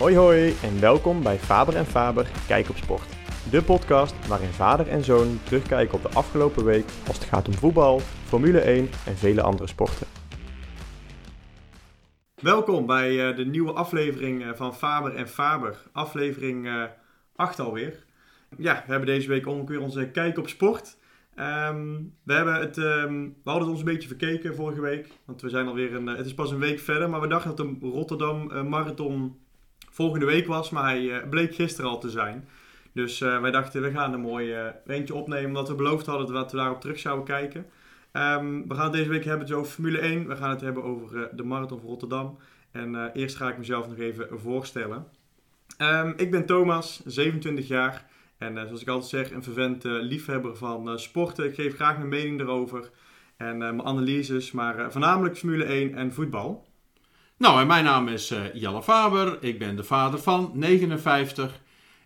Hoi hoi en welkom bij Faber en Faber Kijk op Sport. De podcast waarin vader en zoon terugkijken op de afgelopen week als het gaat om voetbal, Formule 1 en vele andere sporten. Welkom bij eh, de nieuwe aflevering eh, van Faber en Faber, aflevering uh, 8 alweer. Ja, we hebben deze week ongeveer onze Kijk op Sport. Ehm, we, hebben het, ehm, we hadden het ons een beetje verkeken vorige week. Want we zijn alweer een. het is pas een week verder. Maar we dachten dat de Rotterdam Marathon volgende week was. Maar hij bleek gisteren al te zijn. Dus wij dachten we gaan een mooi eentje opnemen. Omdat we beloofd hadden dat we daarop terug zouden kijken. Um, we gaan het deze week hebben dus over Formule 1. We gaan het hebben over de Marathon van Rotterdam. En eerst ga ik mezelf nog even voorstellen. ik ben Thomas, 27 jaar. En zoals ik altijd zeg, een vervent liefhebber van sporten. Ik geef graag mijn mening erover en mijn analyses, maar voornamelijk Formule 1 en voetbal. Nou, en mijn naam is Jelle Faber. Ik ben de vader van 59.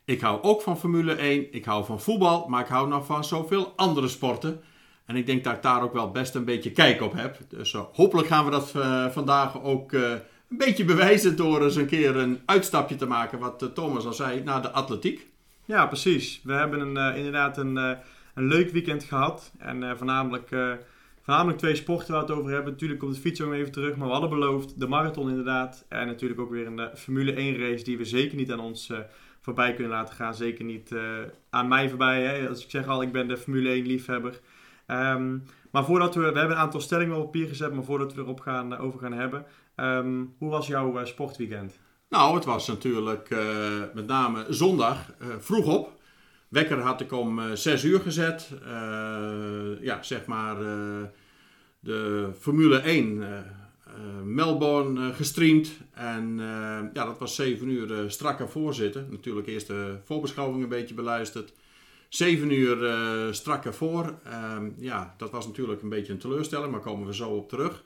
Ik hou ook van Formule 1. Ik hou van voetbal, maar ik hou nog van zoveel andere sporten. En ik denk dat ik daar ook wel best een beetje kijk op heb. Dus hopelijk gaan we dat vandaag ook een beetje bewijzen door eens een keer een uitstapje te maken, wat Thomas al zei, naar de atletiek. Ja, precies. We hebben een, uh, inderdaad een, uh, een leuk weekend gehad. En uh, voornamelijk, voornamelijk twee sporten waar we het over hebben. Natuurlijk komt de fiets ook even terug. Maar we hadden beloofd de marathon inderdaad. En natuurlijk ook weer een Formule 1 race die we zeker niet aan ons voorbij kunnen laten gaan. Zeker niet aan mij voorbij. Hè. Als ik zeg al, ik ben de Formule 1 liefhebber. Um, maar voordat we, we hebben een aantal stellingen op papier gezet. Maar voordat we erop gaan, over gaan hebben. Um, hoe was jouw sportweekend? Nou, het was natuurlijk met name zondag vroeg op. Wekker had ik om uh, eh, 6 uur gezet. ja, zeg maar de Formule 1 Melbourne gestreamd. En ja, dat was 7 uur strak ervoor zitten. Natuurlijk eerst de voorbeschouwing een beetje beluisterd. 7 uur strak ervoor. Ehm, ja, dat was natuurlijk een beetje een teleurstelling, maar komen we zo op terug.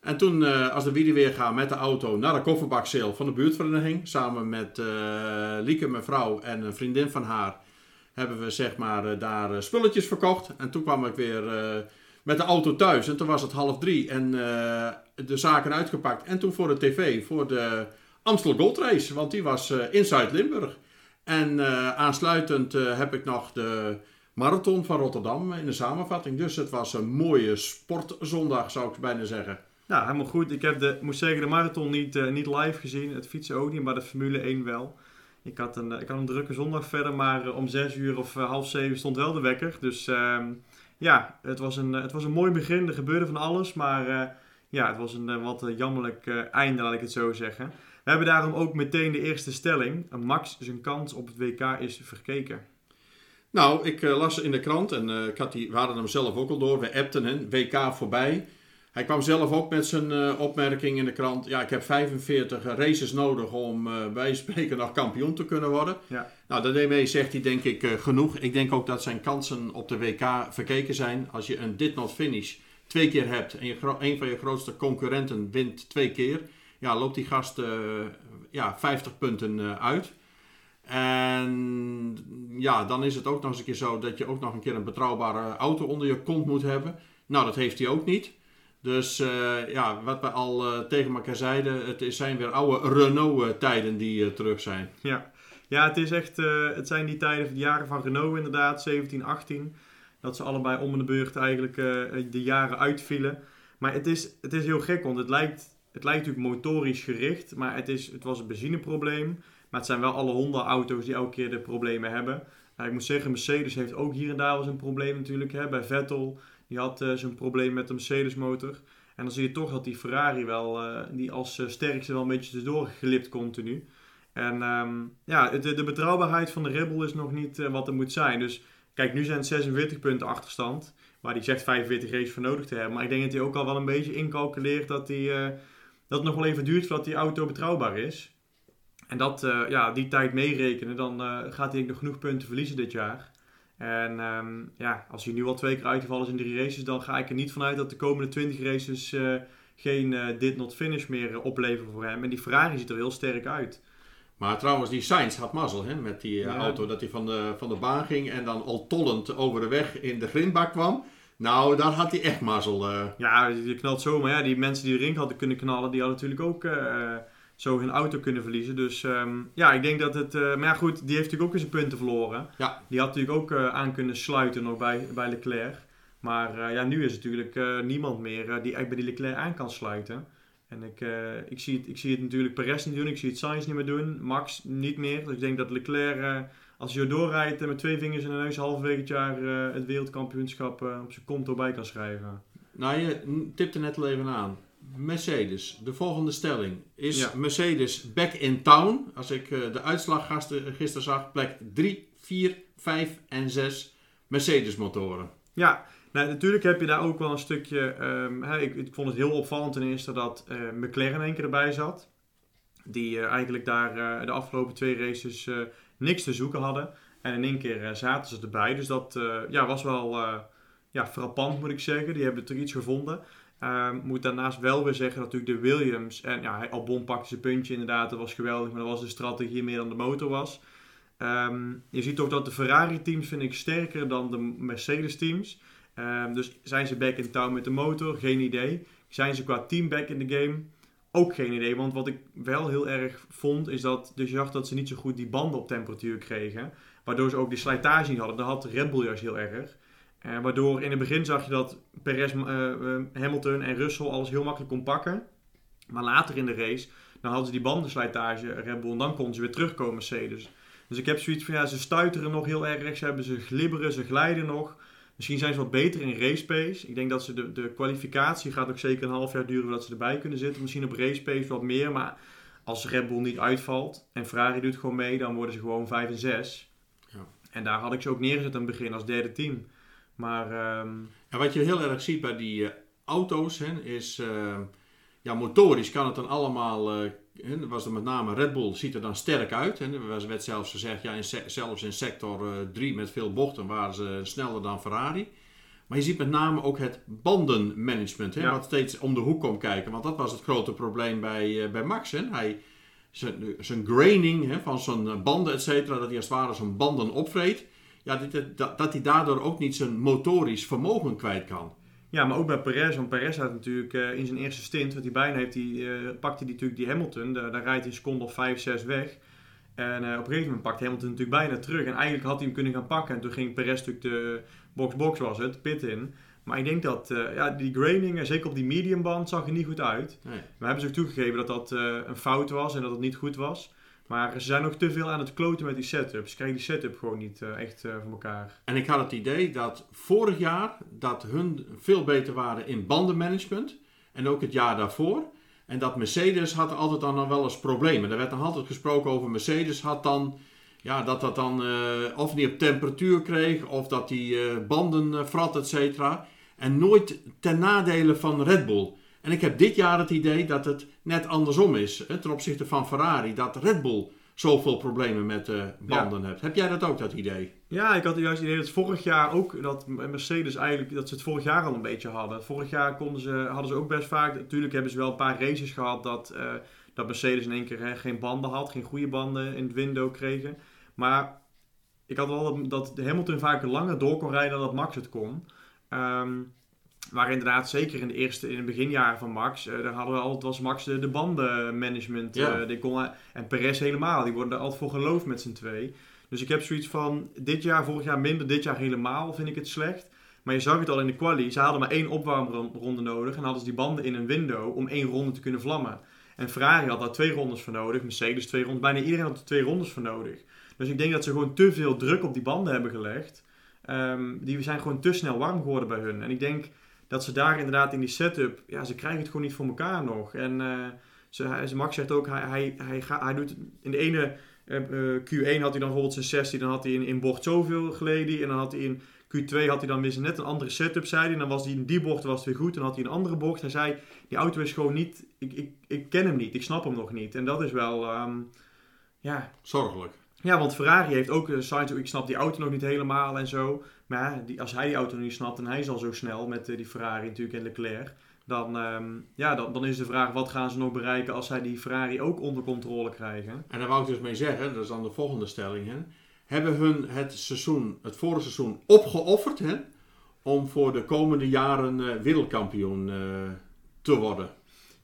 En toen, uh, als de wielen weer gaan met de auto naar de kofferbakseel van de buurtvereniging. Samen met uh, Lieke, mijn vrouw en een vriendin van haar. Hebben we zeg maar uh, daar spulletjes verkocht. En toen kwam ik weer met de auto thuis. En toen was het half drie. En de zaken uitgepakt. En toen voor de tv, voor de Amstel Gold Race. Want die was in Zuid-Limburg. En aansluitend heb ik nog de marathon van Rotterdam in de samenvatting. Dus het was een mooie sportzondag zou ik bijna zeggen. Nou, helemaal goed. Ik heb de, moet zeggen, de marathon niet, niet live gezien. Het fietsen ook niet, maar de Formule 1 wel. Ik had een, ik had een drukke zondag verder, maar uh, om 6 uur of uh, half 7 stond wel de wekker. Dus ehm, ja, het was, een, het was een mooi begin. Er gebeurde van alles, maar ja, het was een wat jammerlijk einde, laat ik het zo zeggen. We hebben daarom ook meteen de eerste stelling. Max zijn kans op het WK is verkeken. Nou, ik las in de krant en ik had die, we hadden hem zelf ook al door. We appten hem, WK voorbij. Hij kwam zelf ook met zijn uh, opmerking in de krant. Ja, ik heb 45 races nodig om uh, bij spreken nog kampioen te kunnen worden. Ja. Nou, daarmee zegt hij denk ik uh, genoeg. Ik denk ook dat zijn kansen op de WK verkeken zijn. Als je een dit not finish twee keer hebt en je een van je grootste concurrenten wint twee keer. Ja, loopt die gast ja, 50 punten uit. En ja, dan is het ook nog eens een keer zo dat je ook nog een keer een betrouwbare auto onder je kont moet hebben. Nou, dat heeft hij ook niet. Dus uh, ja, wat we al uh, tegen elkaar zeiden, het zijn weer oude Renault-tijden die uh, terug zijn. Ja. ja, het is echt, het zijn die tijden, de jaren van Renault inderdaad, 17, 18. Dat ze allebei om de beurt eigenlijk de jaren uitvielen. Maar het is, het is heel gek, want het lijkt, het lijkt natuurlijk motorisch gericht, maar het, is, het was een benzineprobleem. Maar het zijn wel alle Honda-auto's die elke keer de problemen hebben. ik moet zeggen, Mercedes heeft ook hier en daar wel eens een probleem natuurlijk. Hè, bij Vettel die had uh, zijn probleem met de Mercedes motor. En dan zie je toch dat die Ferrari wel, uh, die als uh, sterkste wel een beetje tussendoor gelipt continu. En um, ja, de, de, betrouwbaarheid van de Red Bull is nog niet wat er moet zijn. Dus kijk, nu zijn het 46 punten achterstand. Waar die zegt 45 races voor nodig te hebben. Maar ik denk dat hij ook al wel een beetje incalculeert dat, die, dat het nog wel even duurt voordat die auto betrouwbaar is. En dat, ja, die tijd meerekenen, dan gaat hij nog genoeg punten verliezen dit jaar. En um, ja, als hij nu al twee keer uitgevallen is in drie races, dan ga ik er niet vanuit dat de komende 20 races uh, geen uh, dit not finish meer uh, opleveren voor hem. En die Ferrari ziet er heel sterk uit. Maar trouwens, die Sainz had mazzel hè, met die ja. auto. Dat hij van de, van de baan ging en dan al tollend over de weg in de grindbak kwam. Nou, daar had hij echt mazzel. Ja, die knalt zo. Maar ja, die mensen die erin hadden kunnen knallen, die hadden natuurlijk ook zo hun auto kunnen verliezen. Dus ehm, ja, ik denk dat het... eh, maar ja, goed, die heeft natuurlijk ook eens zijn punten verloren. Ja. Die had natuurlijk ook eh, aan kunnen sluiten nog bij, bij Leclerc. Maar eh, ja, nu is natuurlijk niemand meer die eigenlijk bij die Leclerc aan kan sluiten. En ik, ik, zie het, ik zie het natuurlijk Perez niet doen, ik zie het Sainz niet meer doen, Max niet meer. Dus ik denk dat Leclerc, als hij doorrijdt met twee vingers in de neus halverwege het jaar het wereldkampioenschap op zijn konto bij kan schrijven. Nou, je tipte net al even aan. Mercedes, de volgende stelling. Is Ja. Mercedes back in town? Als ik eh, de uitslag gisteren zag, plek 3, 4, 5 en 6 Mercedes motoren. Ja, nou, natuurlijk heb je daar ook wel een stukje. ehm, hè, ik, ik vond het heel opvallend ten eerste dat eh, McLaren in één keer erbij zat. Die eh, eigenlijk daar de afgelopen twee races niks te zoeken hadden. En in één keer zaten ze erbij. Dus dat ja, was wel ja, frappant, moet ik zeggen. Die hebben er iets gevonden. Ehm moet daarnaast wel weer zeggen dat natuurlijk de Williams. En ja, Albon pakte zijn puntje inderdaad. Dat was geweldig. Maar dat was de strategie meer dan de motor was. Ehm, je ziet ook dat de Ferrari-teams vind ik sterker dan de Mercedes-teams. Ehm, dus zijn ze back in town met de motor? Geen idee. Zijn ze qua team back in de game? Ook geen idee. Want wat ik wel heel erg vond, is dat je zag dat ze niet zo goed die banden op temperatuur kregen. Waardoor ze ook die slijtage niet hadden. Dat had Red Bull juist heel erg. Eh, waardoor in het begin zag je dat Perez, eh, eh, Hamilton en Russell alles heel makkelijk kon pakken. Maar later in de race, dan hadden ze die bandenslijtage Red Bull en dan konden ze weer terugkomen Mercedes. Dus ik heb zoiets van, ja, ze stuiteren nog heel erg, ze, hebben, ze glibberen, ze glijden nog. Misschien zijn ze wat beter in race pace. Ik denk dat ze de, de kwalificatie gaat ook zeker een half jaar duren voordat ze erbij kunnen zitten. Misschien op race pace wat meer, maar als Red Bull niet uitvalt en Ferrari doet gewoon mee, dan worden ze gewoon 5 en 6. Ja. En daar had ik ze ook neergezet aan het begin als derde team. Maar ehm, En wat je heel erg ziet bij die eh, auto's, hè, is eh, ja, motorisch kan het dan allemaal, eh, hè, was er met name Red Bull, ziet er dan sterk uit. Hè. Er werd zelfs gezegd, ja, in zelfs in sector 3 met veel bochten waren ze sneller dan Ferrari. Maar je ziet met name ook het bandenmanagement, hè, Ja. wat steeds om de hoek komt kijken. Want dat was het grote probleem bij, eh, bij Max. Hè. Hij, zijn, zijn graining hè, van zijn banden, et cetera, dat hij als het ware zijn banden opvreet. Ja, dit- dat, dat hij daardoor ook niet zijn motorisch vermogen kwijt kan. Ja, maar ook bij Perez. Want Perez had natuurlijk eh, in zijn eerste stint, wat hij bijna heeft, die, eh, pakte hij natuurlijk die Hamilton. Daar, daar rijdt hij een seconde of 5, 6 weg. En eh, op een gegeven moment pakt Hamilton natuurlijk bijna terug. En eigenlijk had hij hem kunnen gaan pakken. En toen ging Perez natuurlijk de box-box was het, pit in. Maar ik denk dat eh, ja, die graining, eh, zeker op die mediumband, zag er niet goed uit. Nee. We hebben ze ook toegegeven dat dat eh, een fout was en dat het niet goed was. Maar ze zijn nog te veel aan het kloten met die setup. Ze krijgen die setup gewoon niet eh, echt eh, voor elkaar. En ik had het idee dat vorig jaar dat hun veel beter waren in bandenmanagement. En ook het jaar daarvoor. En dat Mercedes had altijd dan wel eens problemen. Er werd dan altijd gesproken over Mercedes had dan... Ja, dat dat dan eh, of niet op temperatuur kreeg, of dat die banden vrat, et cetera. En nooit ten nadele van Red Bull. En ik heb dit jaar het idee dat het net andersom is hè, ten opzichte van Ferrari. Dat Red Bull zoveel problemen met eh, banden heeft. Heb jij dat ook, dat idee? Ja, ik had juist het idee dat vorig jaar ook, dat Mercedes eigenlijk, dat ze het vorig jaar al een beetje hadden. Vorig jaar konden ze, hadden ze ook best vaak, natuurlijk hebben ze wel een paar races gehad dat, eh, dat Mercedes in één keer hè, geen banden had, geen goede banden in het window kregen. Maar ik had wel dat, dat Hamilton vaak langer door kon rijden dan dat Max het kon. Ehm, maar inderdaad, zeker in de eerste, in het beginjaren van Max, eh, daar hadden we altijd, was Max de, de bandenmanagement. Ja. eh, die kon, en Perez helemaal, die worden er altijd voor geloofd met z'n twee. Dus ik heb zoiets van, dit jaar, vorig jaar minder, dit jaar helemaal vind ik het slecht. Maar je zag het al in de quali, ze hadden maar één opwarmronde nodig en hadden ze die banden in een window om één ronde te kunnen vlammen. En Ferrari had daar twee rondes voor nodig, Mercedes twee rondes, bijna iedereen had er twee rondes voor nodig. Dus ik denk dat ze gewoon te veel druk op die banden hebben gelegd. Ehm, die zijn gewoon te snel warm geworden bij hun. En ik denk dat ze daar inderdaad in die setup, ja, ze krijgen het gewoon niet voor elkaar nog. En eh, ze, Max zegt ook, hij, hij, hij, hij doet in de ene eh, eh, Q1 had hij dan bijvoorbeeld zijn 16, dan had hij in, in bocht zoveel geleden. En dan had hij in Q2 had hij dan weer net een andere setup, zei hij. En dan was hij in die bocht was weer goed. En dan had hij een andere bocht. Hij zei, die auto is gewoon niet, ik, ik, ik ken hem niet, ik snap hem nog niet. En dat is wel, ehm, ja, Zorgelijk. Ja, want Ferrari heeft ook een site, ik snap die auto nog niet helemaal en zo. Maar die, als hij die auto niet snapt en hij is al zo snel met eh, die Ferrari natuurlijk en Leclerc. Dan, ehm, ja, dan, dan is de vraag, wat gaan ze nog bereiken als zij die Ferrari ook onder controle krijgen? En daar wou ik dus mee zeggen, dat is dan de volgende stelling. Hebben hun het seizoen, het vorige seizoen, opgeofferd hè, om voor de komende jaren eh, wereldkampioen te worden?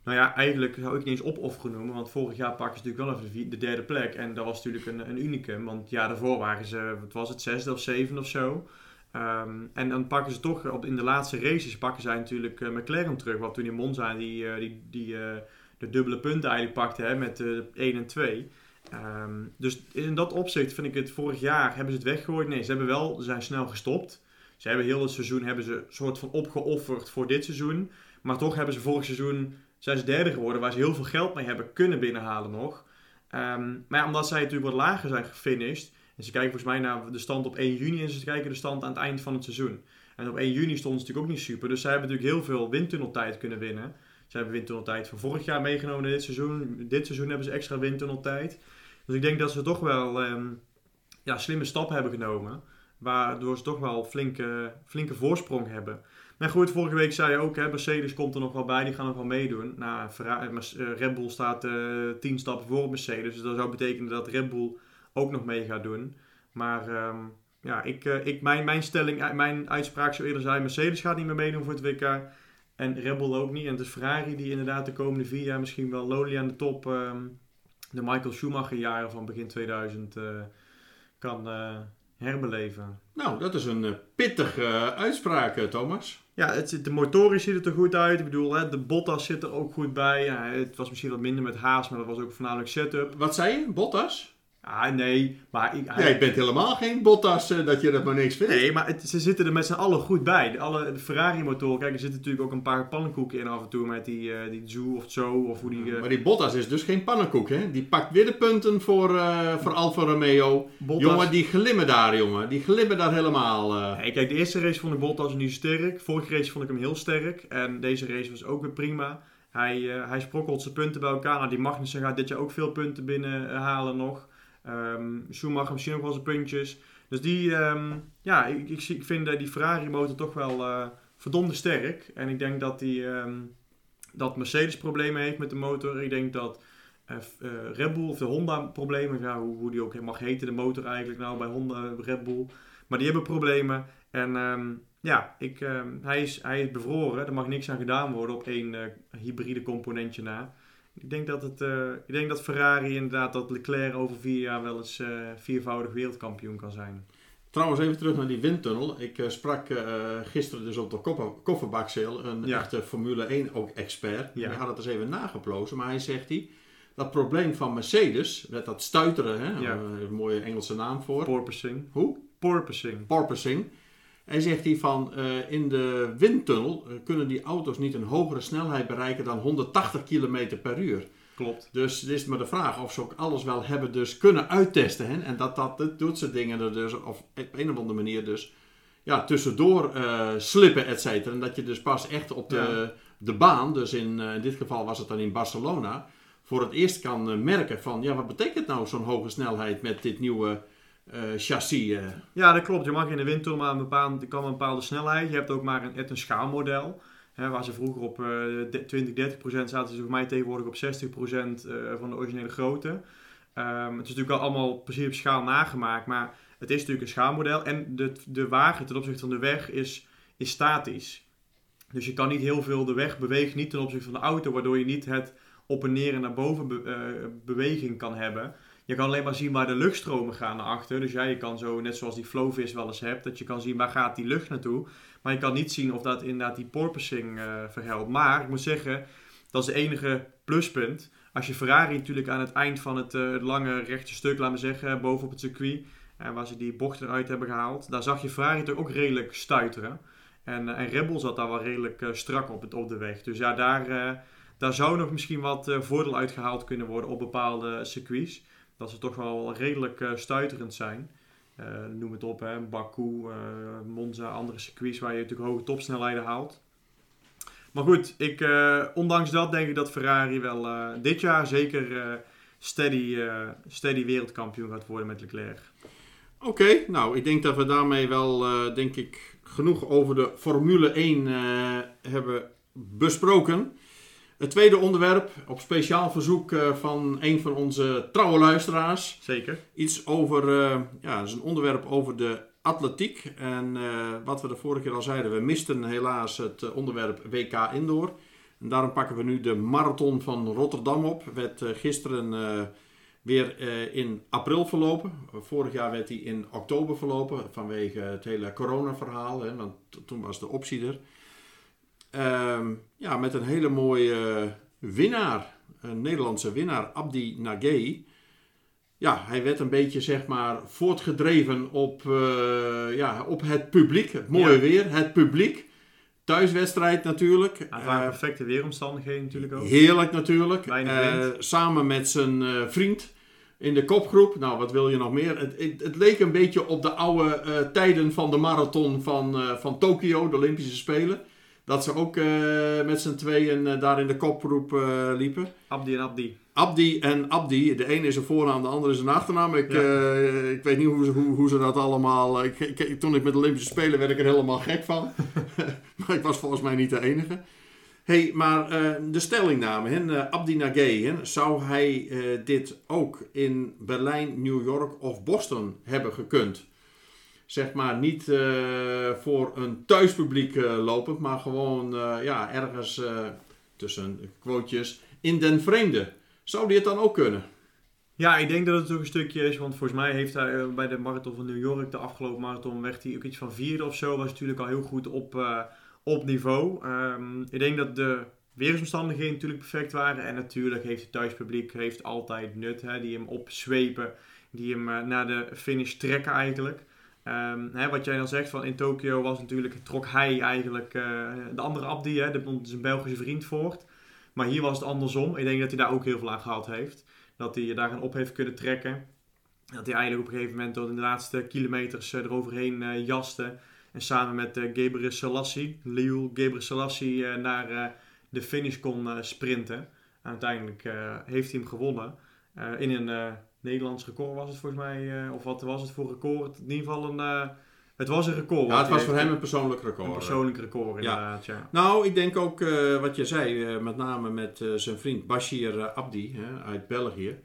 Nou ja, eigenlijk zou ik niet eens opofferen noemen, want vorig jaar pakken ze natuurlijk wel even de, derde plek. En dat was natuurlijk een, een unicum, want ja, daarvoor waren ze, wat was het, zesde of zevende of zo. Ehm, en dan pakken ze toch, op, in de laatste races pakken zij natuurlijk eh, McLaren terug, wat toen in Monza die, eh, die, die eh, de dubbele punten eigenlijk pakte hè, met eh 1 en 2. Ehm, dus in dat opzicht vind ik het vorig jaar, hebben ze het weggegooid? Nee, ze hebben wel, ze zijn snel gestopt. Ze hebben heel het seizoen hebben ze soort van opgeofferd voor dit seizoen. Maar toch hebben ze vorig seizoen zijn ze derde geworden, waar ze heel veel geld mee hebben kunnen binnenhalen nog. Ehm, maar ja, omdat zij natuurlijk wat lager zijn gefinished. En ze kijken volgens mij naar de stand op 1 juni en ze kijken de stand aan het eind van het seizoen. En op 1 juni stonden ze natuurlijk ook niet super. Dus zij hebben natuurlijk heel veel windtunneltijd kunnen winnen. Ze hebben windtunneltijd van vorig jaar meegenomen in dit seizoen. Dit seizoen hebben ze extra windtunneltijd. Dus ik denk dat ze toch wel ehm, ja, slimme stappen hebben genomen. Waardoor ze toch wel flinke, flinke voorsprong hebben. Maar goed, vorige week zei je ook, hè, Mercedes komt er nog wel bij, die gaan nog wel meedoen. Nou, eh, eh, Red Bull staat eh 10 stappen voor Mercedes. Dus dat zou betekenen dat Red Bull ook nog mee gaat doen. Maar ehm, ja, ik, ik, mijn, mijn stelling, mijn uitspraak zou eerder zijn, Mercedes gaat niet meer meedoen voor het WK. En Red Bull ook niet. En het is Ferrari die inderdaad de komende vier jaar misschien wel lowly aan de top, ehm, de Michael Schumacher jaren van begin 2000 eh, kan herbeleven. Nou, dat is een pittige uitspraak, Thomas. Ja, het, de motorisch ziet het er goed uit. Ik bedoel, hè, de Bottas zit er ook goed bij. Ja, het was misschien wat minder met Haas, maar dat was ook voornamelijk setup. Wat zei je? Bottas? Ah, nee, maar... Ik, hij- bent helemaal geen Bottas eh, dat je dat maar niks vindt. Nee, maar het- ze zitten er met z'n allen goed bij. De, alle, Ferrari-motoren, kijk, er zitten natuurlijk ook een paar pannenkoeken in af en toe met die, eh die Zoo of Zo, of hoe die... eh, Maar die Bottas is dus geen pannenkoek, hè? Die pakt weer de punten voor, voor Alfa Romeo. Bottas- Jongen, die glimmen daar, jongen. Die glimmen daar helemaal. Nee, kijk, de eerste race vond ik Bottas niet zo sterk. Vorige race vond ik hem heel sterk. En deze race was ook weer prima. Hij, hij sprokkelt zijn punten bij elkaar. Nou, die Magnussen gaat dit jaar ook veel punten binnenhalen nog. Ehm Schumacher misschien ook wel zijn puntjes. Dus die, ehm, ja, ik, ik, ik vind eh, die Ferrari motor toch wel eh verdomde sterk. En ik denk dat, die, ehm, dat Mercedes problemen heeft met de motor. Ik denk dat eh, Red Bull of de Honda problemen, ja, hoe, hoe die ook mag heten, de motor eigenlijk nou bij Honda, Red Bull. Maar die hebben problemen. En ja, ik, hij, is, hij is bevroren. Er mag niks aan gedaan worden op één hybride componentje na. Ik denk, dat het, eh, ik denk dat Ferrari inderdaad, dat Leclerc over vier jaar wel eens eh, viervoudig wereldkampioen kan zijn. Trouwens, even terug naar die windtunnel. Ik eh, sprak gisteren dus op de koffer, kofferbakseel een Ja. echte Formule 1 ook expert. Ja. Hij had het eens even nageplozen, maar hij zegt hij... Dat probleem van Mercedes, met dat stuiteren, hè, Ja. een mooie Engelse naam voor. Porpoising. Hoe? Porpoising. porpoising. Hij zegt hij van eh, in de windtunnel eh, kunnen die auto's niet een hogere snelheid bereiken dan 180 km per uur. Klopt. Dus het is maar de vraag of ze ook alles wel hebben dus kunnen uittesten. Hè? En dat dat dat doet soort dingen er dus of op een of andere manier dus ja, tussendoor eh, slippen, et cetera. En dat je dus pas echt op de, Ja. de baan, dus in, in dit geval was het dan in Barcelona, voor het eerst kan merken van ja, wat betekent nou zo'n hoge snelheid met dit nieuwe chassis? eh? Ja, dat klopt. Je mag in de windtunnel maar een bepaalde, kan een snelheid. Je hebt ook maar een, een schaalmodel. Hè, waar ze vroeger op eh, de- 20, 30 procent zaten, ze volgens mij tegenwoordig op 60 procent eh, van de originele grootte. Ehm, het is natuurlijk al allemaal precies op schaal nagemaakt, maar het is natuurlijk een schaalmodel. En de, de wagen ten opzichte van de weg is, is statisch. Dus je kan niet heel veel, de weg beweegt niet ten opzichte van de auto, waardoor je niet het op en neer en naar boven be- eh, beweging kan hebben. Je kan alleen maar zien waar de luchtstromen gaan naar achter. Dus ja, je kan zo, net zoals die flowvis wel eens hebt, dat je kan zien waar gaat die lucht naartoe. Maar je kan niet zien of dat inderdaad die porpoising eh verhelpt. Maar ik moet zeggen, dat is het enige pluspunt. Als je Ferrari natuurlijk aan het eind van het, eh, lange rechte stuk, laten we zeggen, boven op het circuit, eh, waar ze die bocht eruit hebben gehaald, daar zag je Ferrari toch ook redelijk stuiteren. En, en Red Bull zat daar wel redelijk strak op, het, op de weg. Dus ja, daar, daar zou nog misschien wat voordeel uitgehaald kunnen worden op bepaalde circuits. Dat ze toch wel redelijk eh, stuiterend zijn. Eh, noem het op, hè. Baku, eh, Monza, andere circuits waar je natuurlijk hoge topsnelheden haalt. Maar goed, ik, ondanks dat denk ik dat Ferrari wel dit jaar zeker steady, steady wereldkampioen gaat worden met Leclerc. Oké, nou, ik denk dat we daarmee wel, denk ik, genoeg over de Formule 1 eh, hebben besproken. Het tweede onderwerp, op speciaal verzoek eh, van een van onze trouwe luisteraars. Zeker. Iets over, eh, ja, dat is een onderwerp over de atletiek. En eh, wat we de vorige keer al zeiden, we misten helaas het onderwerp WK Indoor. En daarom pakken we nu de marathon van Rotterdam op. Werd gisteren weer in april verlopen. Vorig jaar werd hij in oktober verlopen vanwege het hele corona-verhaal. Hè, want toen was de optie er. Ehm, ja, met een hele mooie winnaar. Een Nederlandse winnaar, Abdi Nagay ja, hij werd een beetje zeg maar voortgedreven op, uh, ja, op het publiek. Het mooie weer, het publiek. Thuiswedstrijd natuurlijk. Het waren uh, perfecte weeromstandigheden natuurlijk ook. Heerlijk natuurlijk. Uh, samen met zijn vriend in de kopgroep. Nou, wat wil je nog meer? Het, het, het leek een beetje op de oude tijden van de marathon van, van Tokio, de Olympische Spelen. Dat ze ook met z'n tweeën daar in de kopgroep liepen. Abdi en Abdi. Abdi en Abdi. De ene is een voornaam, de andere is een achternaam. Ik, uh, ik weet niet hoe ze, hoe, hoe ze dat allemaal... Ik, ik, toen ik met de Olympische Spelen werd ik er helemaal gek van. maar ik was volgens mij niet de enige. hey, maar uh, de stellingname, hè, uh, Abdi Nagay, zou hij dit ook in Berlijn, New York of Boston hebben gekund? Zeg maar niet voor een thuispubliek lopend, maar gewoon ja, ergens tussen quotejes in den vreemde. Zou die het dan ook kunnen? Ja, ik denk dat het ook een stukje is, want volgens mij heeft hij eh, bij de marathon van New York, de afgelopen marathon, werd hij ook iets van vierde of zo. Was natuurlijk al heel goed op, uh, op niveau. Um, ik denk dat de weersomstandigheden natuurlijk perfect waren. En natuurlijk heeft het thuispubliek heeft altijd nut, hè, die hem opzwepen, die hem uh, naar de finish trekken eigenlijk. Um, hè, wat jij dan zegt, van in Tokio was natuurlijk, trok hij eigenlijk uh, de andere Abdi, hè, de, zijn Belgische vriend, voort. Maar hier was het andersom. Ik denk dat hij daar ook heel veel aan gehad heeft. Dat hij daar een op heeft kunnen trekken. Dat hij eigenlijk op een gegeven moment tot in de laatste kilometers eh, eroverheen uh, jaste. En samen met uh, Gebre Selassie, Liul Gebre Selassie, naar de finish kon sprinten. En uiteindelijk heeft hij hem gewonnen. in een Nederlands record was het volgens mij. of wat was het voor record? In ieder geval een het was een record. Ja, het was voor hem een persoonlijk record. Een persoonlijk record, inderdaad. Ja. Nou, ik denk ook uh, wat je zei, uh, met name met uh, zijn vriend Bashir Abdi hè, uit België.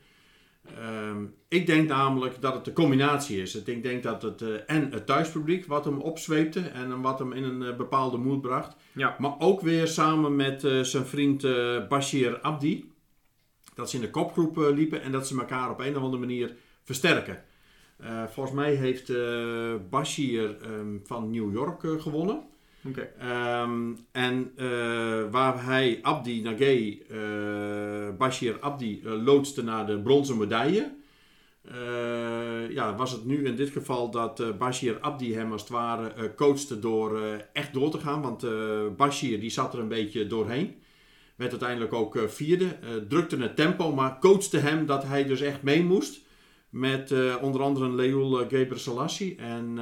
Um, ik denk namelijk dat het de combinatie is. Ik denk dat het en het thuispubliek wat hem opzweepte en wat hem in een bepaalde moed bracht. Ja. Maar ook weer samen met zijn vriend Bashir Abdi. Dat ze in de kopgroep liepen en dat ze elkaar op een of andere manier versterken. Uh, volgens mij heeft uh, Bashir um, van New York uh, gewonnen. Okay. Um, en waar hij Abdi Nagay, Bashir Abdi, loodste naar de bronzen medaille. ja, was het nu in dit geval dat Bashir Abdi hem als het ware coachte door echt door te gaan. Want Bashir die zat er een beetje doorheen. Werd uiteindelijk ook vierde. drukte het tempo, maar coachte hem dat hij dus echt mee moest. Met uh, onder andere Leul Selassie. En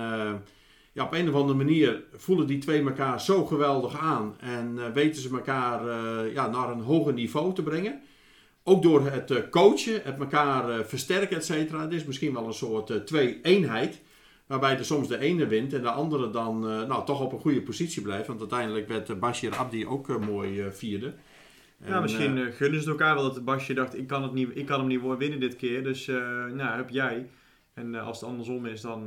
ja, op een of andere manier voelen die twee elkaar zo geweldig aan. En weten ze elkaar ja, naar een hoger niveau te brengen. Ook door het coachen, het elkaar versterken, et cetera. Het is misschien wel een soort twee-eenheid. Waarbij er soms de ene wint en de andere dan nou, toch op een goede positie blijft. Want uiteindelijk werd Bashir Abdi ook mooi vierde. Ja, misschien uh, gunnen ze elkaar wel dat het Basje dacht, ik kan, het niet, ik kan hem niet winnen dit keer. Dus uh, nou, heb jij. En als het andersom is, dan,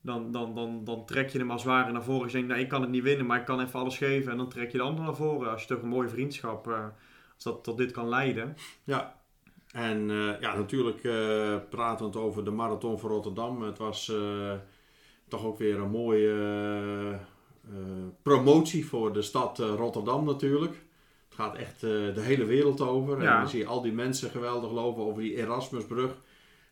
dan, dan, dan, dan trek je hem als het ware naar voren. Je denkt, nou, ik kan het niet winnen, maar ik kan even alles geven. En dan trek je de ander naar voren. Als je toch een mooie vriendschap, als dat tot dit kan leiden. Ja, en ja, natuurlijk pratend over de marathon van Rotterdam. Het was toch ook weer een mooie promotie voor de stad Rotterdam natuurlijk gaat echt uh, de hele wereld over. En dan zie je al die mensen geweldig lopen over die Erasmusbrug.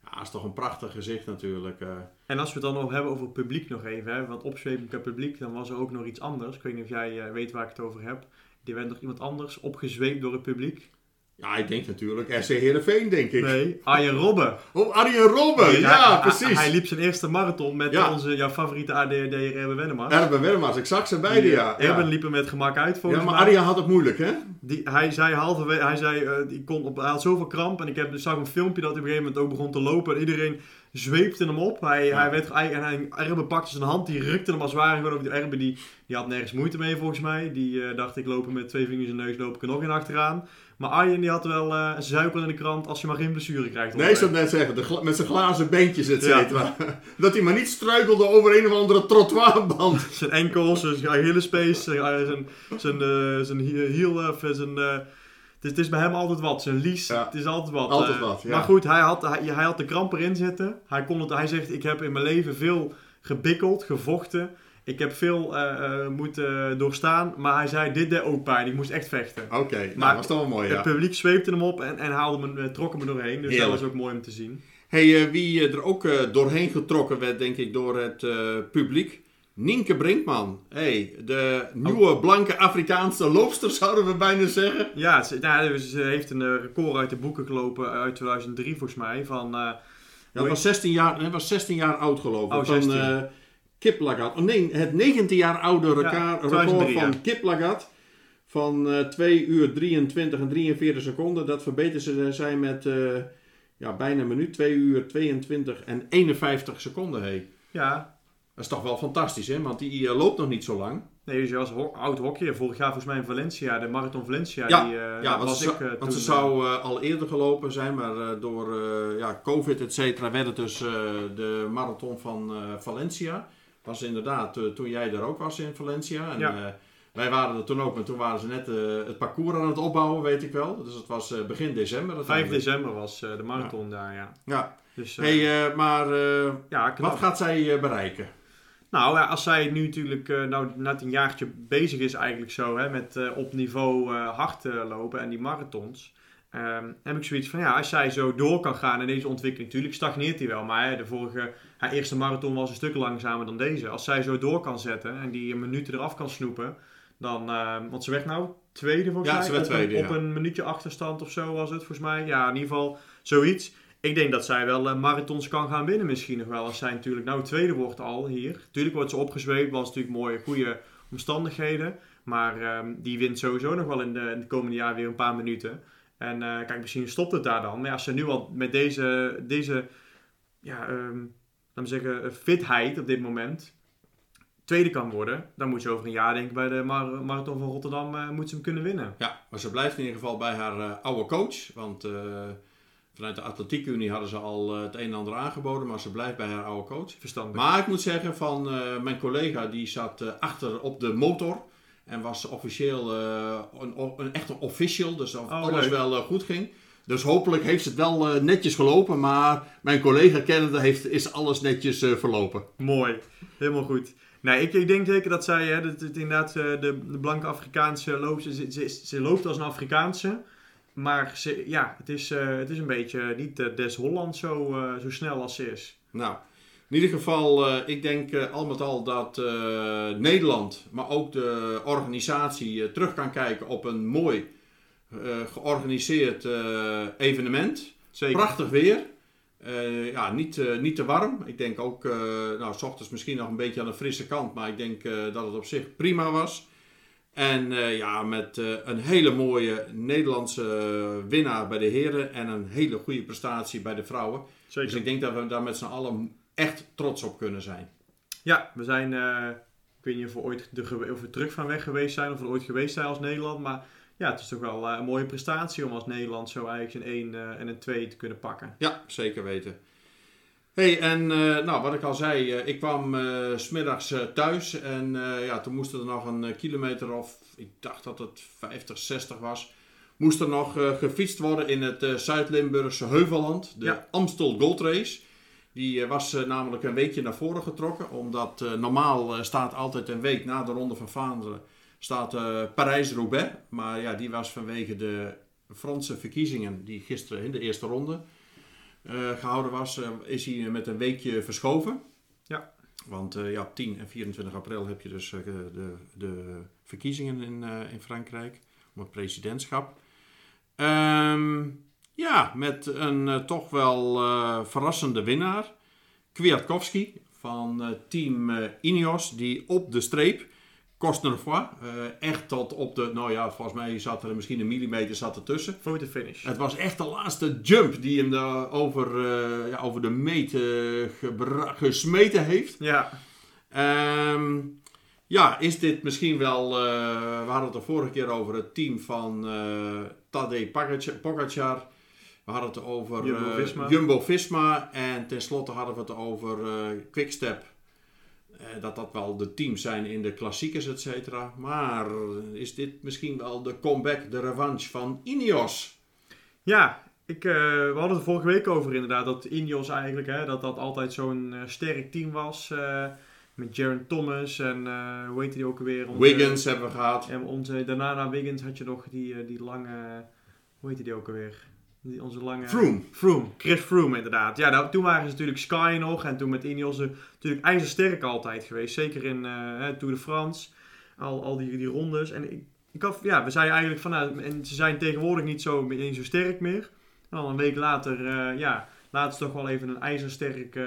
Ja, dat is toch een prachtig gezicht natuurlijk. Uh. En als we het dan nog hebben over het publiek nog even, hè, want opzwepend publiek, dan was er ook nog iets anders. Ik weet niet of jij uh, weet waar ik het over heb. Die werd nog iemand anders opgezweept door het publiek. Ja, ik denk natuurlijk SC Heerenveen, denk ik. Nee, Arjen Robben. Oh, Arjen Robben, ja, precies. Hij, liep zijn eerste marathon met onze, jouw favoriete ADD Erben Wennemars. Erben Wennemars, ik zag ze beide, ja. Erben liep er met gemak uit, volgens Ja, maar Arjen had het moeilijk, hè? Die, hij zei halverwege, hij zei, uh, die kon op, hij had zoveel kramp en ik heb, zag een filmpje dat hij op een gegeven moment ook begon te lopen en iedereen zweepte hem op. Hij, Ja. hij werd en Erbe pakte zijn hand, die rukte hem als ware gewoon over die Erbe. Die, die had nergens moeite mee volgens mij. Die eh, dacht, ik loop er met twee vingers in de neus, loop ik er nog in achteraan. Maar Arjen die had wel eh, een zuiper in de krant als je maar geen blessure krijgt. Nee, ik zou net zeggen, de met zijn glazen beentjes, et Ja. cetera. Dat hij maar niet struikelde over een of andere trottoirband. Zijn enkels, zijn Achillespees, zijn, eh, zijn, zijn, eh, zijn hi- hiel, of zijn... eh, het, is, bij hem altijd wat. Zijn lies, Ja. het is altijd wat. Altijd eh. wat, ja. Maar goed, hij had, hij, hij had de kramp erin zitten. Hij, kon het, hij zegt, ik heb in mijn leven veel gebikkeld, gevochten. Ik heb veel eh, eh, moeten doorstaan. Maar hij zei, dit deed ook pijn. Ik moest echt vechten. Oké, nou, Maar was toch wel mooi, Het ja. publiek zweepte hem op en, en haalde me, trok hem er doorheen. Dus Heerlijk. dat was ook mooi om te zien. Hey, wie er ook doorheen getrokken werd, denk ik, door het publiek. Nienke Brinkman. Hey, de nieuwe blanke Afrikaanse loopster, zouden we bijna zeggen. Ja, ze, nou, ze heeft een eh, record uit de boeken gelopen uit 2003 volgens mij. Van, eh, Ja, hij was 16 jaar, hij was 16 jaar oud geloof ik. Oh, van 16. eh Kip Lagat. Oh nee, het 19 jaar oude record 2003, van ja. Kip Lagat. Van eh 2 uur 23 en 43 seconden. Dat verbeterde ze zij met eh, ja, bijna een minuut. 2 uur 22 en 51 seconden. Hey. ja, Dat is toch wel fantastisch, hè? Want die eh, loopt nog niet zo lang. Nee, dus ho- oud hockeyer. Vorig jaar volgens mij in Valencia, de Marathon Valencia. Ja, die, eh, Ja, want was ze, ik eh, want toen, ze eh, zou eh, al eerder gelopen zijn, maar eh, door eh, ja, COVID, et cetera, werd het dus eh, de marathon van eh, Valencia. Was inderdaad eh, toen jij er ook was in Valencia. En, Ja. eh, wij waren er toen ook, maar toen waren ze net eh, het parcours aan het opbouwen, weet ik wel. Dus het was eh, begin december. 5 uiteindelijk. december was eh, de marathon daar, ja. Ja. Dus, eh, Hey, eh, maar eh, ja, wat gaat zij eh, bereiken? Nou, ja, als zij nu natuurlijk eh, nou, net een jaartje bezig is eigenlijk zo, hè, met eh, op niveau eh, hard lopen en die marathons, ehm, heb ik zoiets van, ja, als zij zo door kan gaan in deze ontwikkeling, natuurlijk stagneert hij wel, maar hè, de vorige, haar eerste marathon was een stuk langzamer dan deze. Als zij zo door kan zetten en die minuten eraf kan snoepen, dan, ehm, want ze werd nou tweede volgens Ja, mij, ze werd op, een, tweede, op ja. een minuutje achterstand of zo was het volgens mij. Ja, in ieder geval zoiets. Ik denk dat zij wel eh, marathons kan gaan winnen misschien nog wel. Als zij natuurlijk nou tweede wordt al hier. Tuurlijk wordt ze opgezweept, was natuurlijk mooie, goede omstandigheden. Maar ehm, die wint sowieso nog wel in de, in de komende jaar weer een paar minuten. En eh, kijk, misschien stopt het daar dan. Maar als ze nu al met deze, deze ja, ehm, laten we zeggen, eh, fitheid op dit moment tweede kan worden, dan moet ze over een jaar denk ik bij de Mar- Marathon van Rotterdam moet ze hem kunnen winnen. Ja, maar ze blijft in ieder geval bij haar oude coach. Want vanuit de Atletiekunie hadden ze al eh, het een en ander aangeboden, maar ze blijft bij haar oude coach. Verstandig. Maar ik moet zeggen, van eh, mijn collega die zat eh, achter op de motor. En was officieel eh, een, een echte official. Dus of Oh, alles leuk. wel goed ging. Dus hopelijk heeft ze het wel netjes gelopen. Maar mijn collega kennende heeft, is alles netjes verlopen. Mooi, helemaal goed. Nee, ik, ik denk zeker dat zij, hè, dat het inderdaad, de, de blanke Afrikaanse loopt, ze, ze, ze loopt als een Afrikaanse. Maar ze, ja, het is, eh, het is een beetje niet eh, des Holland zo, eh, zo snel als ze is. Nou, in ieder geval, ik denk al met al dat Nederland, maar ook de organisatie, terug kan kijken op een mooi georganiseerd evenement. Zeker. Prachtig weer. Ja, niet, niet te warm. Ik denk ook, nou, s ochtends misschien nog een beetje aan de frisse kant, maar ik denk dat het op zich prima was. En eh, ja, met eh, een hele mooie Nederlandse winnaar bij de heren en een hele goede prestatie bij de vrouwen. Zeker. Dus ik denk dat we daar met z'n allen echt trots op kunnen zijn. Ja, we zijn, eh, ik weet niet of we ooit de, of we terug van weg geweest zijn, of we ooit geweest zijn als Nederland. Maar ja, het is toch wel eh, een mooie prestatie om als Nederland zo eigenlijk een 1 eh, en een 2 te kunnen pakken. Ja, zeker weten. Hey, en eh, nou, wat ik al zei, eh, ik kwam s smiddags thuis en ja, toen moest er nog een kilometer of, ik dacht dat het 50, 60 was, moest er nog gefietst worden in het Zuid-Limburgse Heuvelland, de Ja. Amstel Gold Race. Die was namelijk een weekje naar voren getrokken, omdat normaal staat altijd een week na de Ronde van Vlaanderen staat Parijs-Roubaix. Maar ja, die was vanwege de Franse verkiezingen die gisteren in de eerste ronde gehouden was, eh, is hij met een weekje verschoven. Ja. Want eh, ja, op 10 en 24 april heb je dus eh, de, de verkiezingen in, eh, in Frankrijk om het presidentschap. Ehm, ja, met een eh, toch wel eh, verrassende winnaar. Kwiatkowski van eh, team eh, Ineos, die op de streep Cosnefroid. Uh, echt tot op de, nou ja, volgens mij zat er misschien een millimeter zat ertussen. Foto finish. Het was echt de laatste jump die hem de, over, uh, ja, over de meet uh, gesmeten heeft. Ja. Um, ja, is dit misschien wel, we hadden het de vorige keer over het team van Tadej Pogacar. We hadden het over Jumbo-Visma. Jumbo-Visma. En tenslotte hadden we het over Quickstep. Eh, dat dat wel de teams zijn in de klassiekers, et cetera. Maar is dit misschien wel de comeback, de revanche van Ineos? Ja, ik, uh, we hadden het er vorige week over inderdaad. Dat Ineos eigenlijk, hè, dat dat altijd zo'n uh, sterk team was. Uh, met Jaron Thomas en hoe heet die ook alweer? Onze, Wiggins hebben we gehad. En onze, daarna na Wiggins had je nog die, die lange, hoe heet die ook alweer? Die, onze lange... Froome. Froome. Chris Froome inderdaad. Ja, nou, toen waren ze natuurlijk Sky nog. En toen met Ineos natuurlijk ijzersterk altijd geweest. Zeker in uh, Tour de France. Al, al die, die rondes. En ik, ik had, ja, we zeiden eigenlijk van... Nou, en ze zijn tegenwoordig niet zo, niet zo sterk meer. En dan een week later, uh, ja, laten ze toch wel even een ijzersterk uh,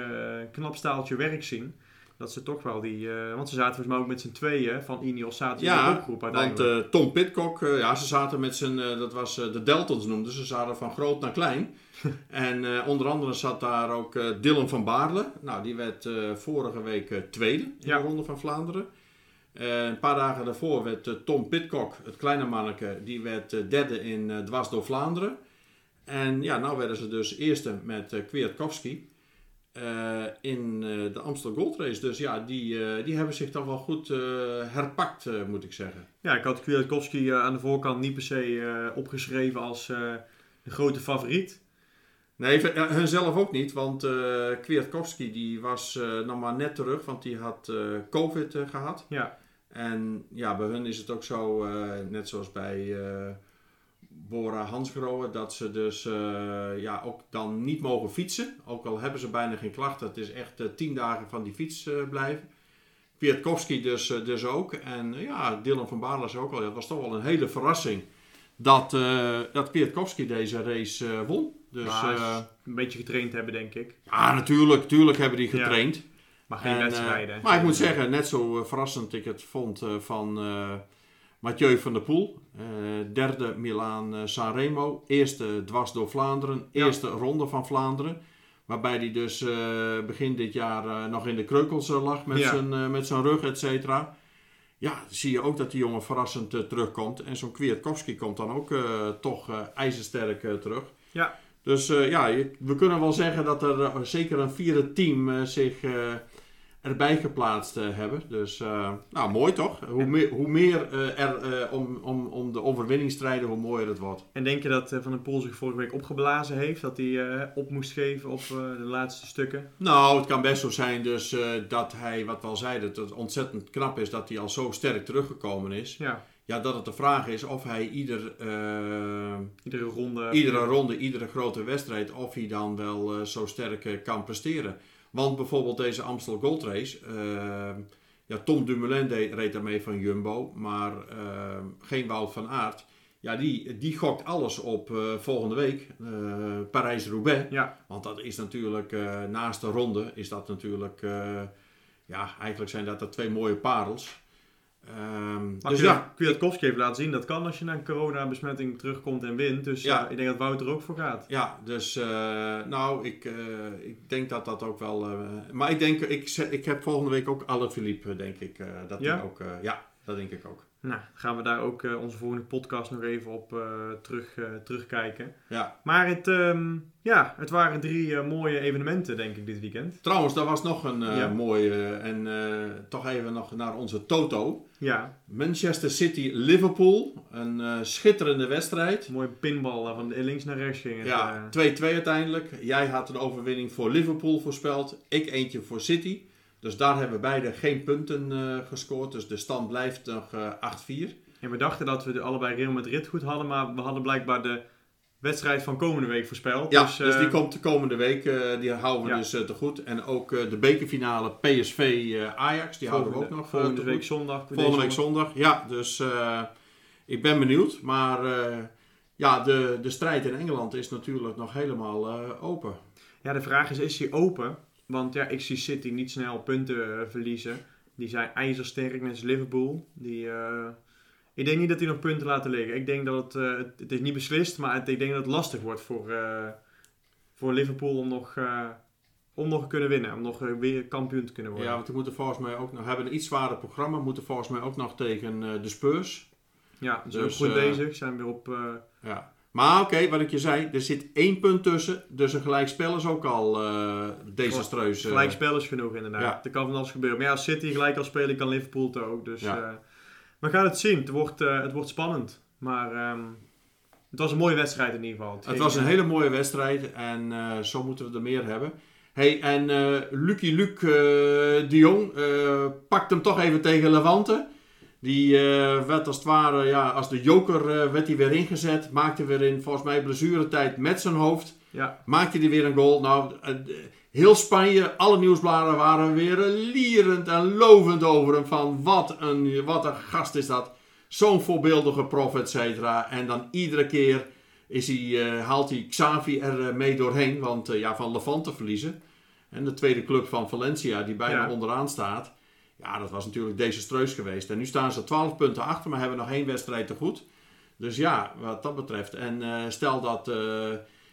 knap staaltje werk zien dat ze toch wel die... Uh, want ze zaten volgens mij ook met z'n tweeën van Ineos zaten ja, in de kopgroep uiteindelijk. want uh, Tom Pitcock, uh, ja, ze zaten met z'n... dat was de Deltons noemden ze. zaten van groot naar klein. en onder andere zat daar ook Dylan van Baarle. Nou, die werd vorige week tweede in ja. de Ronde van Vlaanderen. een paar dagen daarvoor werd Tom Pitcock, het kleine manneke, die werd derde in Dwars door Vlaanderen. En ja, nou werden ze dus eerste met Kwiatkowski. Uh, in uh, de Amstel Gold Race. Dus ja, die, uh, die hebben zich toch wel goed herpakt, moet ik zeggen. Ja, ik had Kwiatkowski aan de voorkant niet per se opgeschreven als de grote favoriet. Nee, hunzelf ook niet, want Kwiatkowski die was nog maar net terug, want die had COVID gehad. Ja. En ja, bij hun is het ook zo, net zoals bij Bora Hansgrohe, dat ze dus uh, ja, ook dan niet mogen fietsen. Ook al hebben ze bijna geen klachten. Het is echt uh, tien dagen van die fiets uh, blijven. Kwiatkowski dus, dus ook. En ja, Dylan van Baarle ook al. Het was toch wel een hele verrassing dat, dat Kwiatkowski deze race won. Dus, een beetje getraind hebben, denk ik. Ja, natuurlijk. Tuurlijk hebben die getraind. Ja, maar geen wedstrijden. maar ik moet zeggen, net zo verrassend ik het vond van Mathieu van der Poel, uh, derde Milaan uh, Sanremo, eerste dwars door Vlaanderen, eerste ronde van Vlaanderen. Waarbij hij dus uh, begin dit jaar nog in de kreukels lag met, ja. zijn, met zijn rug, et cetera. Ja, zie je ook dat die jongen verrassend terugkomt. En zo'n Kwiatkowski komt dan ook toch ijzersterk terug. Ja. Dus ja, je, we kunnen wel zeggen dat er zeker een vierde team zich erbij geplaatst uh, hebben. Dus uh, nou, mooi toch? Hoe meer, hoe meer uh, er om, om, om de overwinning strijden, hoe mooier het wordt. En denk je dat Van den Poel zich vorige week opgeblazen heeft? Dat hij op moest geven op de laatste stukken? Nou, het kan best zo zijn dus dat hij, wat we al zeiden, dat het ontzettend knap is dat hij al zo sterk teruggekomen is. Ja. Ja, dat het de vraag is of hij ieder, iedere, ronde, iedere ronde, iedere grote wedstrijd, of hij dan wel zo sterk kan presteren. Want bijvoorbeeld deze Amstel Gold Race. Uh, ja, Tom Dumoulin deed, reed daarmee van Jumbo. Maar uh, geen Wout van Aert. Ja, die, die gokt alles op uh, volgende week. Parijs-Roubaix. Ja. Want dat is natuurlijk, naast de ronde, is dat natuurlijk... ja, eigenlijk zijn dat er twee mooie parels. Um, dus ja. Kwiatkowski heeft laten zien dat kan als je na een coronabesmetting terugkomt en wint. Dus ja. uh, ik denk dat Wouter er ook voor gaat. Ja, dus uh, nou, ik, uh, ik denk dat dat ook wel... maar ik denk, ik, ik heb volgende week ook alle Philippe, denk ik. dat ja? Ook, ja, dat denk ik ook. Nou, gaan we daar ook uh, onze volgende podcast nog even op uh, terug, uh, terugkijken. Ja. Maar het, um, ja, het waren drie mooie evenementen, denk ik, dit weekend. Trouwens, daar was nog een ja. mooie, en toch even nog naar onze Toto. Ja. Manchester City-Liverpool, een schitterende wedstrijd. Mooie pinbal van links naar rechts ging. Ja, 2-2 uiteindelijk. Jij had een overwinning voor Liverpool voorspeld, ik eentje voor City. Dus daar hebben beide geen punten uh, gescoord. Dus de stand blijft nog uh, 8-4. En we dachten dat we de allebei Real Madrid goed hadden. Maar we hadden blijkbaar de wedstrijd van komende week voorspeld. Ja, dus, dus die komt de komende week. Die houden we ja. dus te goed. En ook de bekerfinale PSV-Ajax. die houden we ook nog Volgende week zondag. Volgende week zondag. Ja, dus ik ben benieuwd. Maar ja, de, de strijd in Engeland is natuurlijk nog helemaal open. Ja, de vraag is, is hij open? Want ja, ik zie City niet snel punten uh, verliezen. Die zijn ijzersterk, net als Liverpool. Die, eh, ik denk niet dat die nog punten laten liggen. Ik denk dat het, eh, het, is niet beslist, maar het- ik denk dat het lastig wordt voor, eh, voor Liverpool om nog, eh, om nog te kunnen winnen. Om nog eh, weer kampioen te kunnen worden. Ja, want die moeten volgens mij ook nog hebben een iets zwaarder programma. Moeten volgens mij ook nog tegen eh, de Spurs. Ja, ze zijn Dus, ook goed eh, bezig. Zijn weer op... eh, Ja. Maar oké, wat ik je zei, er zit één punt tussen. Dus een gelijkspel is ook al eh desastreus. eh. Gelijkspel is genoeg inderdaad. ja. Er kan van alles gebeuren. Maar ja, als City gelijk al spelen, kan Liverpool het ook. Dus Ja. eh, we gaan het zien. Het wordt, het wordt spannend. Maar ehm, het was een mooie wedstrijd in ieder geval. Het was een hele mooie wedstrijd en zo moeten we er meer hebben. Hey, en Lucky Luc de Jong pakt hem toch even tegen Levante. Die eh, werd als het ware, ja, als de joker eh, werd hij weer ingezet. Maakte weer in, volgens mij, blessuretijd met zijn hoofd. Ja, Maakte hij weer een goal. Nou, eh, heel Spanje, alle nieuwsbladen waren weer lierend en lovend over hem. Van wat een, wat een gast is dat. Zo'n voorbeeldige prof, et cetera. En dan iedere keer is hij, haalt hij Xavi er mee doorheen. Want ja, van Levante verliezen. En de tweede club van Valencia, die bijna Ja. onderaan staat. Ja, dat was natuurlijk desastreus geweest. En nu staan ze 12 punten achter, maar hebben nog één wedstrijd te goed. Dus ja, wat dat betreft. En eh, stel dat eh,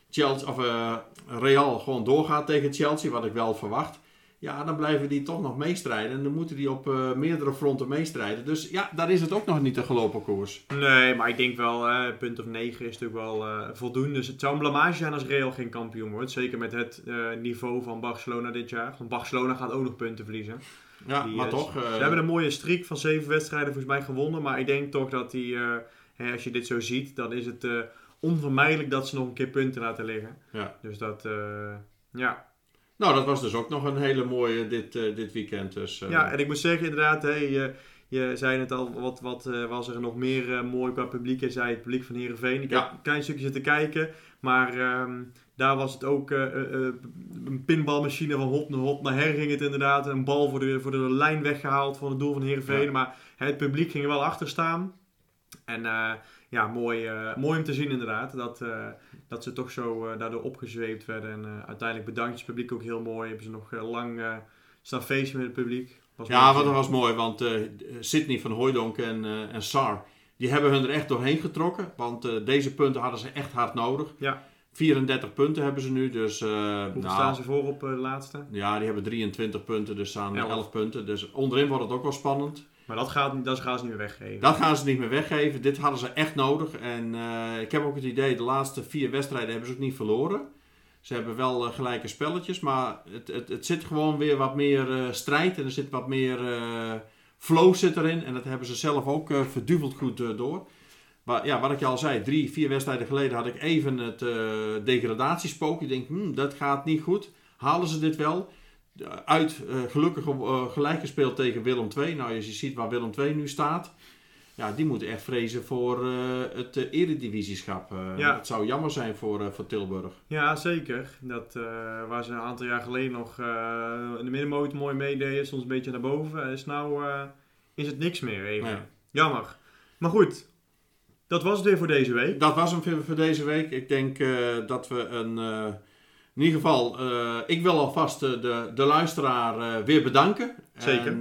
Chelsea, of, eh, Real gewoon doorgaat tegen Chelsea, wat ik wel verwacht. Ja, dan blijven die toch nog meestrijden. En dan moeten die op meerdere fronten meestrijden. Dus ja, daar is het ook nog niet de gelopen koers. nee, maar ik denk wel, punt of 9 is natuurlijk wel voldoende. Dus het zou een blamage zijn als Real geen kampioen wordt. Zeker met het niveau van Barcelona dit jaar. Want Barcelona gaat ook nog punten verliezen. Ja, Die, maar eh, toch. Ze eh, hebben een mooie streak van zeven wedstrijden volgens mij gewonnen. Maar ik denk toch dat die, eh, hè, als je dit zo ziet, dan is het onvermijdelijk dat ze nog een keer punten laten liggen. Ja. Dus dat, ja. Nou, dat was dus ook nog een hele mooie dit, dit weekend. Dus, ja, en ik moet zeggen inderdaad, hè, je, je zei het al, wat, wat was er nog meer mooi qua publiek? Je zei het publiek van Heerenveen. Ik Ja. heb een klein stukje zitten kijken, maar ehm, daar was het ook eh, eh, eh, een pinbalmachine van hop naar hop naar her ging het inderdaad. Een bal voor de, voor de lijn weggehaald van het doel van Heerenveen. Ja. Maar het publiek ging er wel achter staan. En ja, mooi, mooi om te zien inderdaad. Dat, dat ze toch zo daardoor opgezweept werden. En uiteindelijk bedankt het publiek ook heel mooi. Hebben ze nog lang staan feestje met het publiek. Was Ja, wat dat was mooi, want Sydney van Hooijdonk en, en Sar, die hebben hun er echt doorheen getrokken. Want deze punten hadden ze echt hard nodig. Ja. 34 punten hebben ze nu, dus... eh, Hoeveel nou, staan ze voor op eh, de laatste? Ja, die hebben 23 punten, dus staan Elf. 11 punten. Dus onderin wordt het ook wel spannend. Maar dat, gaat, dat gaan ze niet meer weggeven. Dat gaan ze niet meer weggeven. Dit hadden ze echt nodig. En eh, ik heb ook het idee, de laatste vier wedstrijden hebben ze ook niet verloren. Ze hebben wel eh, gelijke spelletjes, maar het, het, het zit gewoon weer wat meer eh, strijd. En er zit wat meer eh, flow zit erin. En dat hebben ze zelf ook eh verduveld goed eh, door. Maar ja, wat ik je al zei, drie, vier wedstrijden geleden had ik even het eh, degradatiespook. Ik denk, hmm, dat gaat niet goed. Halen ze dit wel? Eh, Uit, eh, gelukkig gelijk gespeeld tegen Willem II. Nou, als je ziet waar Willem II nu staat. Ja, die moeten echt vrezen voor het eredivisieschap. Ja. Het zou jammer zijn voor, voor Tilburg. Ja, zeker. Dat, waar ze een aantal jaar geleden nog in de middenmotor mooi meededen, soms een beetje naar boven. Is nou eh, is het niks meer even. Jammer. Maar goed, dat was het weer voor deze week. Dat was hem voor, deze week. Ik denk eh, dat we een... eh, in ieder geval, eh, ik wil alvast de, de luisteraar weer bedanken. Zeker. En,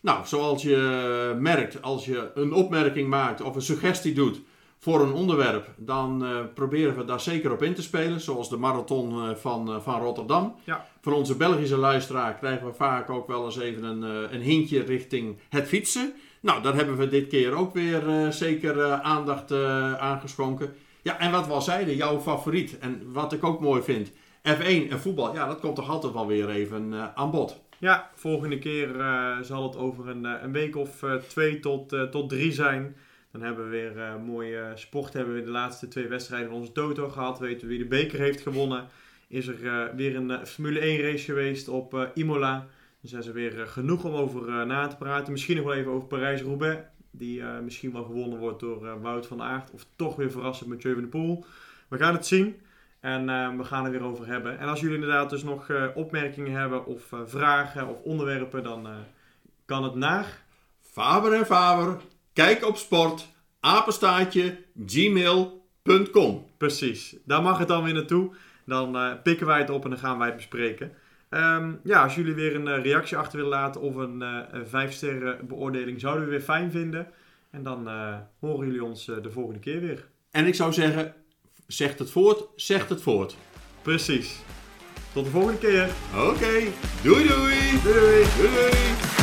nou, zoals je merkt, als je een opmerking maakt of een suggestie doet voor een onderwerp, dan proberen we daar zeker op in te spelen. Zoals de marathon van, van Rotterdam. Ja. Van onze Belgische luisteraar krijgen we vaak ook wel eens even een, een hintje richting het fietsen. Nou, daar hebben we dit keer ook weer eh, zeker eh, aandacht eh aangeschonken. Ja, en wat we al jouw favoriet. En wat ik ook mooi vind, F1 en voetbal. Ja, dat komt toch altijd wel weer even aan bod. Ja, volgende keer zal het over een, een week of twee tot, tot drie zijn. Dan hebben we weer mooie sport. Hebben we de laatste twee wedstrijden onze Toto gehad. Weten we wie de beker heeft gewonnen. Is er weer een Formule 1 race geweest op Imola. Dus daar is er weer eh, genoeg om over eh, na te praten. Misschien nog wel even over Parijs-Roubaix. Die eh, misschien wel gewonnen wordt door Wout van Aert. Of toch weer verrassend met van der Poel. We gaan het zien. En we gaan er weer over hebben. En als jullie inderdaad dus nog opmerkingen hebben of vragen of onderwerpen, dan kan het naar. Faber en Faber, kijk op sport, apenstaatje, gmail.com. Precies, daar mag het dan weer naartoe. Dan pikken wij het op en dan gaan wij het bespreken. Ehm, ja, als jullie weer een eh, reactie achter willen laten of een eh, een vijf sterren beoordeling zouden we weer fijn vinden. En dan eh, horen jullie ons eh, de volgende keer weer. En ik zou zeggen, zegt het voort, zegt het voort. Precies. Tot de volgende keer. Oké, doei doei! Doei doei. Doei doei!